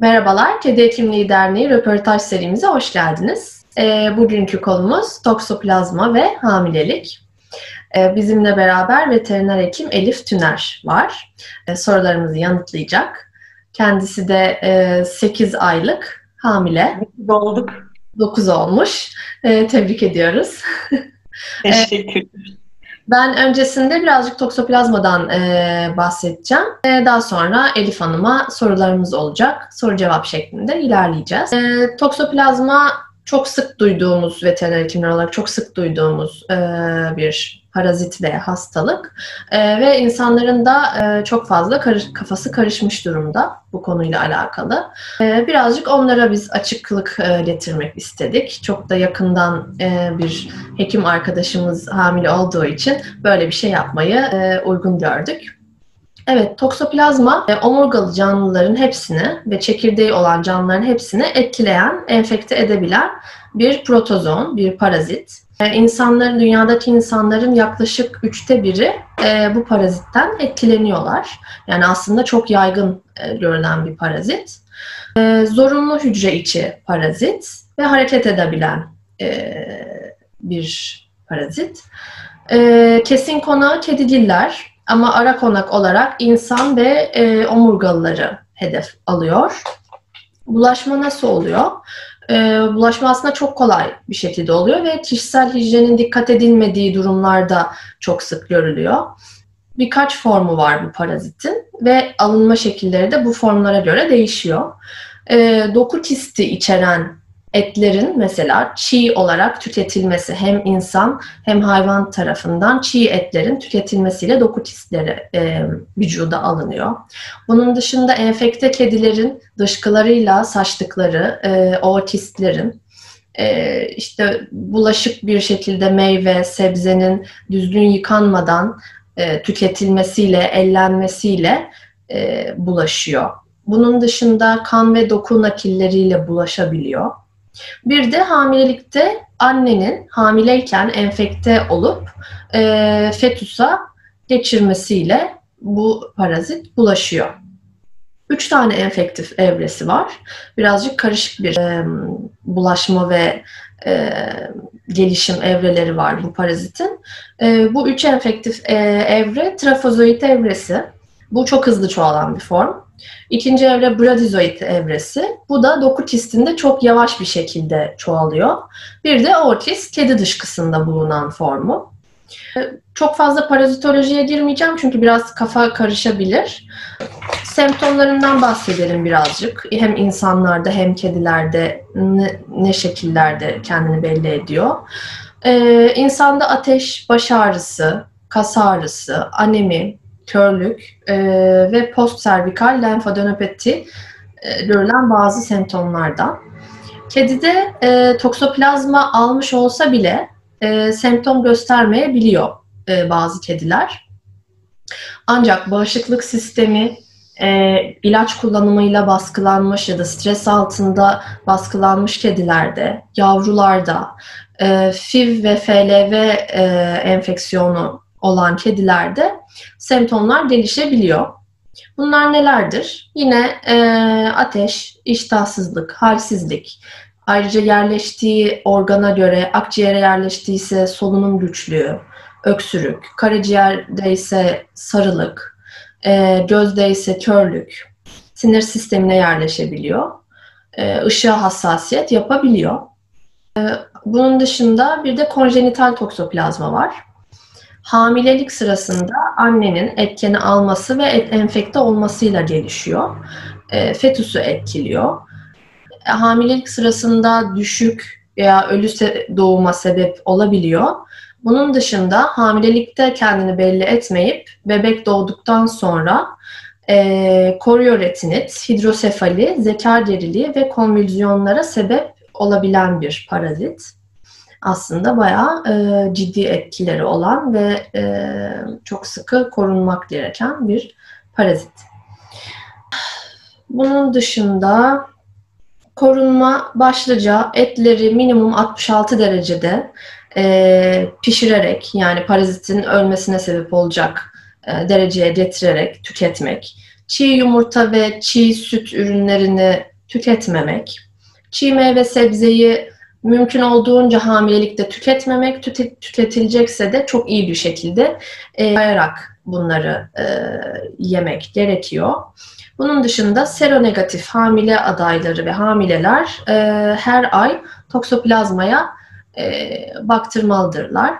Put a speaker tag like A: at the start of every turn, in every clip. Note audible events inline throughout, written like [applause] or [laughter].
A: Merhabalar, Kedi Hekimliği Derneği röportaj serimize hoş geldiniz. E, bugünkü konumuz toksoplazma ve hamilelik. E, bizimle beraber veteriner hekim Elif Tüner var. E, sorularımızı yanıtlayacak. Kendisi de e, 8 aylık hamile.
B: Olduk.
A: 9 olmuş. E, tebrik ediyoruz.
B: Teşekkürler.
A: Ben öncesinde birazcık toksoplazmadan e, bahsedeceğim. E, daha sonra Elif Hanım'a sorularımız olacak. Soru cevap şeklinde ilerleyeceğiz. E, toksoplazma çok sık duyduğumuz veteriner hekimler olarak çok sık duyduğumuz e, bir parazit ve hastalık e, ve insanların da e, çok fazla karış, kafası karışmış durumda bu konuyla alakalı. E, birazcık onlara biz açıklık e, getirmek istedik. Çok da yakından e, bir hekim arkadaşımız hamile olduğu için böyle bir şey yapmayı e, uygun gördük. Evet, toksoplazma e, omurgalı canlıların hepsini ve çekirdeği olan canlıların hepsini etkileyen, enfekte edebilen bir protozon, bir parazit. E, insanların, dünyadaki insanların yaklaşık üçte biri e, bu parazitten etkileniyorlar. Yani aslında çok yaygın görülen bir parazit. Zorunlu hücre içi parazit ve hareket edebilen bir parazit. Kesin konağı kedigiller ama ara konak olarak insan ve e, omurgalıları hedef alıyor. Bulaşma nasıl oluyor? E, bulaşma aslında çok kolay bir şekilde oluyor ve kişisel hijyenin dikkat edilmediği durumlarda çok sık görülüyor. Birkaç formu var bu parazitin ve alınma şekilleri de bu formlara göre değişiyor. E, doku kisti içeren etlerin mesela çiğ olarak tüketilmesi hem insan hem hayvan tarafından çiğ etlerin tüketilmesiyle doku kistleri e, vücuda alınıyor. Bunun dışında enfekte kedilerin dışkılarıyla saçtıkları e, o e, işte bulaşık bir şekilde meyve, sebzenin düzgün yıkanmadan e, tüketilmesiyle, ellenmesiyle e, bulaşıyor. Bunun dışında kan ve doku nakilleriyle bulaşabiliyor. Bir de hamilelikte annenin hamileyken enfekte olup e, fetüsa geçirmesiyle bu parazit bulaşıyor. Üç tane enfektif evresi var. Birazcık karışık bir e, bulaşma ve e, gelişim evreleri var bu parazitin. E, bu üç enfektif e, evre trafozoit evresi. Bu çok hızlı çoğalan bir form. İkinci evre bradizoid evresi. Bu da doku kistinde çok yavaş bir şekilde çoğalıyor. Bir de ortis, kedi dışkısında bulunan formu. Çok fazla parazitolojiye girmeyeceğim çünkü biraz kafa karışabilir. Semptomlarından bahsedelim birazcık. Hem insanlarda hem kedilerde ne, ne şekillerde kendini belli ediyor. Ee, insanda ateş, baş ağrısı, kas ağrısı, anemi, körlük e, ve postservikal lenfadenopati e, görülen bazı semptomlardan. Kedide e, toksoplazma almış olsa bile e, semptom göstermeyebiliyor e, bazı kediler. Ancak bağışıklık sistemi e, ilaç kullanımıyla baskılanmış ya da stres altında baskılanmış kedilerde, yavrularda, e, FIV ve FLV e, enfeksiyonu olan kedilerde semptomlar gelişebiliyor. Bunlar nelerdir? Yine e, ateş, iştahsızlık, halsizlik, ayrıca yerleştiği organa göre akciğere yerleştiyse solunum güçlüğü, öksürük, karaciğerde ise sarılık, e, gözde ise körlük, sinir sistemine yerleşebiliyor, e, ışığa hassasiyet yapabiliyor. E, bunun dışında bir de konjenital toksoplazma var hamilelik sırasında annenin etkeni alması ve enfekte olmasıyla gelişiyor. E, fetüsü etkiliyor. E, hamilelik sırasında düşük veya ölü doğuma sebep olabiliyor. Bunun dışında hamilelikte kendini belli etmeyip bebek doğduktan sonra e, korioretinit, hidrosefali, zeka geriliği ve konvülsiyonlara sebep olabilen bir parazit aslında bayağı e, ciddi etkileri olan ve e, çok sıkı korunmak gereken bir parazit. Bunun dışında korunma başlıca etleri minimum 66 derecede e, pişirerek yani parazitin ölmesine sebep olacak e, dereceye getirerek tüketmek. Çiğ yumurta ve çiğ süt ürünlerini tüketmemek, çiğ meyve sebzeyi mümkün olduğunca hamilelikte tüketmemek, tüketilecekse de çok iyi bir şekilde e, yayarak bunları e, yemek gerekiyor. Bunun dışında seronegatif hamile adayları ve hamileler e, her ay toksoplazmaya e, baktırmalıdırlar.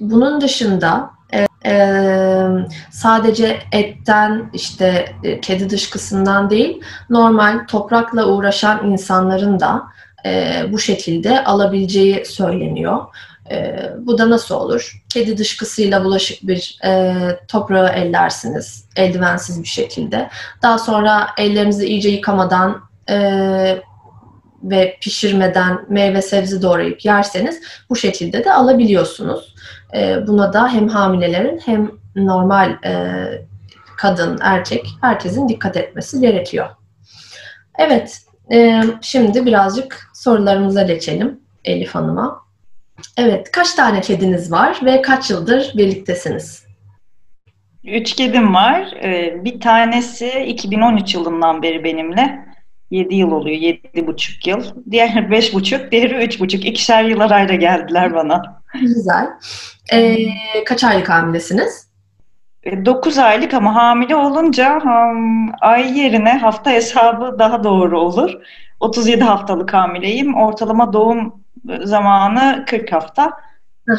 A: Bunun dışında e, e, sadece etten işte e, kedi dışkısından değil normal toprakla uğraşan insanların da e, bu şekilde alabileceği söyleniyor. E, bu da nasıl olur? Kedi dışkısıyla bulaşık bir e, toprağı ellersiniz eldivensiz bir şekilde. Daha sonra ellerinizi iyice yıkamadan e, ve pişirmeden meyve sebze doğrayıp yerseniz bu şekilde de alabiliyorsunuz. E, buna da hem hamilelerin hem normal e, kadın, erkek herkesin dikkat etmesi gerekiyor. Evet, e, şimdi birazcık sorularımıza geçelim Elif Hanım'a. Evet, kaç tane kediniz var ve kaç yıldır birliktesiniz?
B: Üç kedim var. Ee, bir tanesi 2013 yılından beri benimle. 7 yıl oluyor, yedi buçuk yıl. Diğer [laughs] beş buçuk, diğeri üç buçuk. İkişer yıl arayla geldiler bana.
A: Güzel. Ee, kaç aylık hamilesiniz?
B: 9 aylık ama hamile olunca ham, ay yerine hafta hesabı daha doğru olur. 37 haftalık hamileyim. Ortalama doğum zamanı 40 hafta.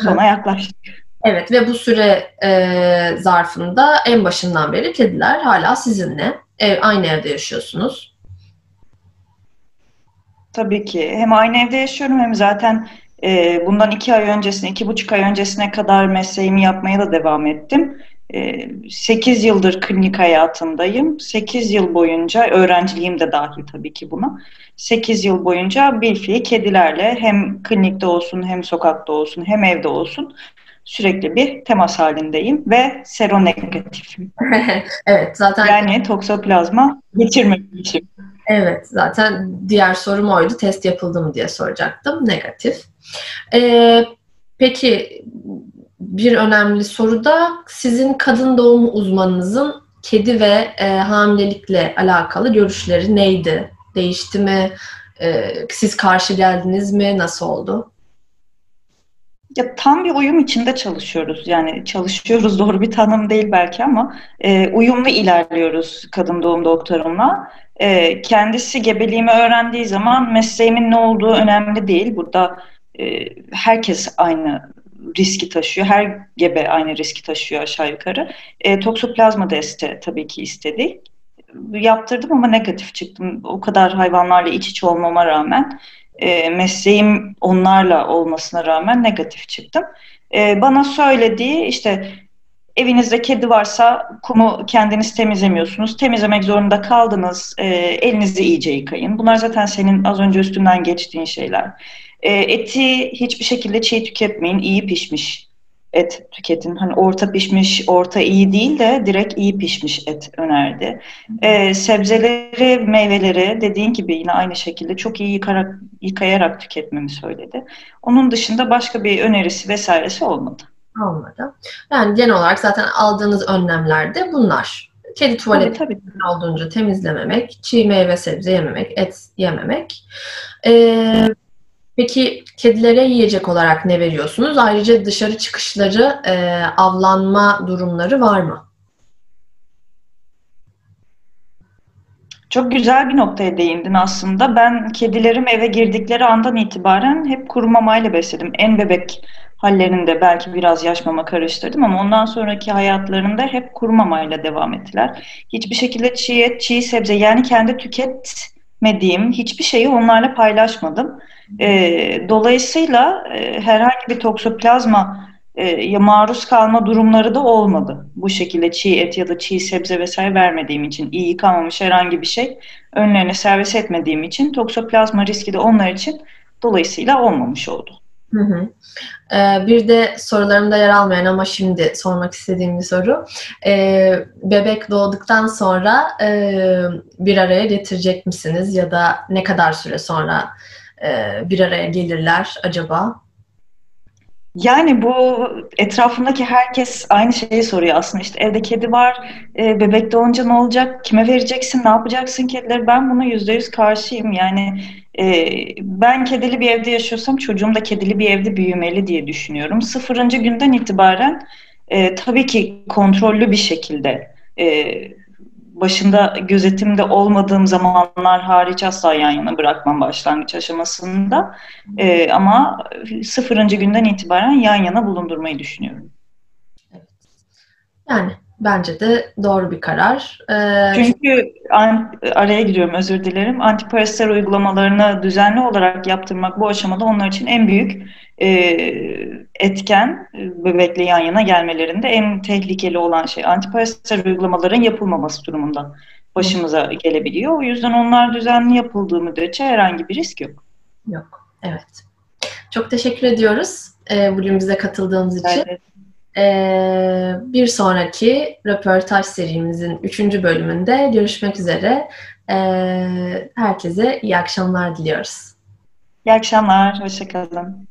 B: Sona yaklaştık.
A: Evet ve bu süre e, zarfında en başından beri kediler hala sizinle. Ev, aynı evde yaşıyorsunuz.
B: Tabii ki. Hem aynı evde yaşıyorum hem zaten e, bundan iki ay öncesine, iki buçuk ay öncesine kadar mesleğimi yapmaya da devam ettim. 8 ee, yıldır klinik hayatındayım. 8 yıl boyunca, öğrenciliğim de dahil tabii ki buna. 8 yıl boyunca bilfiil kedilerle hem klinikte olsun, hem sokakta olsun, hem evde olsun sürekli bir temas halindeyim ve seronegatifim. [laughs]
A: evet zaten.
B: Yani toksoplazma geçirmemişim.
A: Evet zaten diğer sorum oydu. Test yapıldı mı diye soracaktım. Negatif. Ee, peki bir önemli soru da sizin kadın doğum uzmanınızın kedi ve e, hamilelikle alakalı görüşleri neydi? Değişti mi? E, siz karşı geldiniz mi? Nasıl oldu?
B: Ya tam bir uyum içinde çalışıyoruz. Yani çalışıyoruz [laughs] doğru bir tanım değil belki ama e, uyumlu ilerliyoruz kadın doğum doktorumla. E, kendisi gebeliğimi öğrendiği zaman mesleğimin ne olduğu önemli değil. Burada e, herkes aynı riski taşıyor. Her gebe aynı riski taşıyor aşağı yukarı. E, toksoplazma testi tabii ki istedik. Yaptırdım ama negatif çıktım. O kadar hayvanlarla iç içe olmama rağmen e, mesleğim onlarla olmasına rağmen negatif çıktım. E, bana söylediği işte evinizde kedi varsa kumu kendiniz temizlemiyorsunuz. Temizlemek zorunda kaldınız. E, elinizi iyice yıkayın. Bunlar zaten senin az önce üstünden geçtiğin şeyler. E, eti hiçbir şekilde çiğ tüketmeyin. iyi pişmiş et tüketin. Hani orta pişmiş, orta iyi değil de direkt iyi pişmiş et önerdi. Ee, sebzeleri, meyveleri dediğin gibi yine aynı şekilde çok iyi yıkarak, yıkayarak tüketmemi söyledi. Onun dışında başka bir önerisi vesairesi olmadı.
A: Olmadı. Yani genel olarak zaten aldığınız önlemler de bunlar. Kedi tuvaleti tabii, tabii. olduğunca temizlememek, çiğ meyve sebze yememek, et yememek. Ee, Peki kedilere yiyecek olarak ne veriyorsunuz? Ayrıca dışarı çıkışları, e, avlanma durumları var mı?
B: Çok güzel bir noktaya değindin aslında. Ben kedilerim eve girdikleri andan itibaren hep kuru mamayla besledim. En bebek hallerinde belki biraz yaş mama karıştırdım ama ondan sonraki hayatlarında hep kuru mamayla devam ettiler. Hiçbir şekilde çiğ et, çiğ sebze yani kendi tüketmediğim hiçbir şeyi onlarla paylaşmadım. E, dolayısıyla e, herhangi bir toksoplazma e, maruz kalma durumları da olmadı. Bu şekilde çiğ et ya da çiğ sebze vesaire vermediğim için, iyi yıkanmamış herhangi bir şey önlerine servis etmediğim için toksoplazma riski de onlar için dolayısıyla olmamış oldu.
A: Hı hı. Ee, bir de sorularımda yer almayan ama şimdi sormak istediğim bir soru. Ee, bebek doğduktan sonra e, bir araya getirecek misiniz ya da ne kadar süre sonra bir araya gelirler acaba?
B: Yani bu etrafındaki herkes aynı şeyi soruyor aslında. İşte evde kedi var, e, bebek doğunca ne olacak, kime vereceksin, ne yapacaksın kedileri? Ben buna yüzde yüz karşıyım. Yani e, ben kedili bir evde yaşıyorsam çocuğum da kedili bir evde büyümeli diye düşünüyorum. Sıfırıncı günden itibaren e, tabii ki kontrollü bir şekilde e, başında gözetimde olmadığım zamanlar hariç asla yan yana bırakmam başlangıç aşamasında. E, ama sıfırıncı günden itibaren yan yana bulundurmayı düşünüyorum.
A: Yani bence de doğru bir karar.
B: Ee, Çünkü araya giriyorum özür dilerim. Antiparasitel uygulamalarını düzenli olarak yaptırmak bu aşamada onlar için en büyük e, etken bebekle yan yana gelmelerinde en tehlikeli olan şey antiparasitel uygulamaların yapılmaması durumunda başımıza gelebiliyor. O yüzden onlar düzenli yapıldığı müddetçe herhangi bir risk yok.
A: Yok, evet. Çok teşekkür ediyoruz e, bugün bize katıldığınız için. Evet. E, bir sonraki röportaj serimizin üçüncü bölümünde görüşmek üzere. E, herkese iyi akşamlar diliyoruz.
B: İyi akşamlar, hoşçakalın.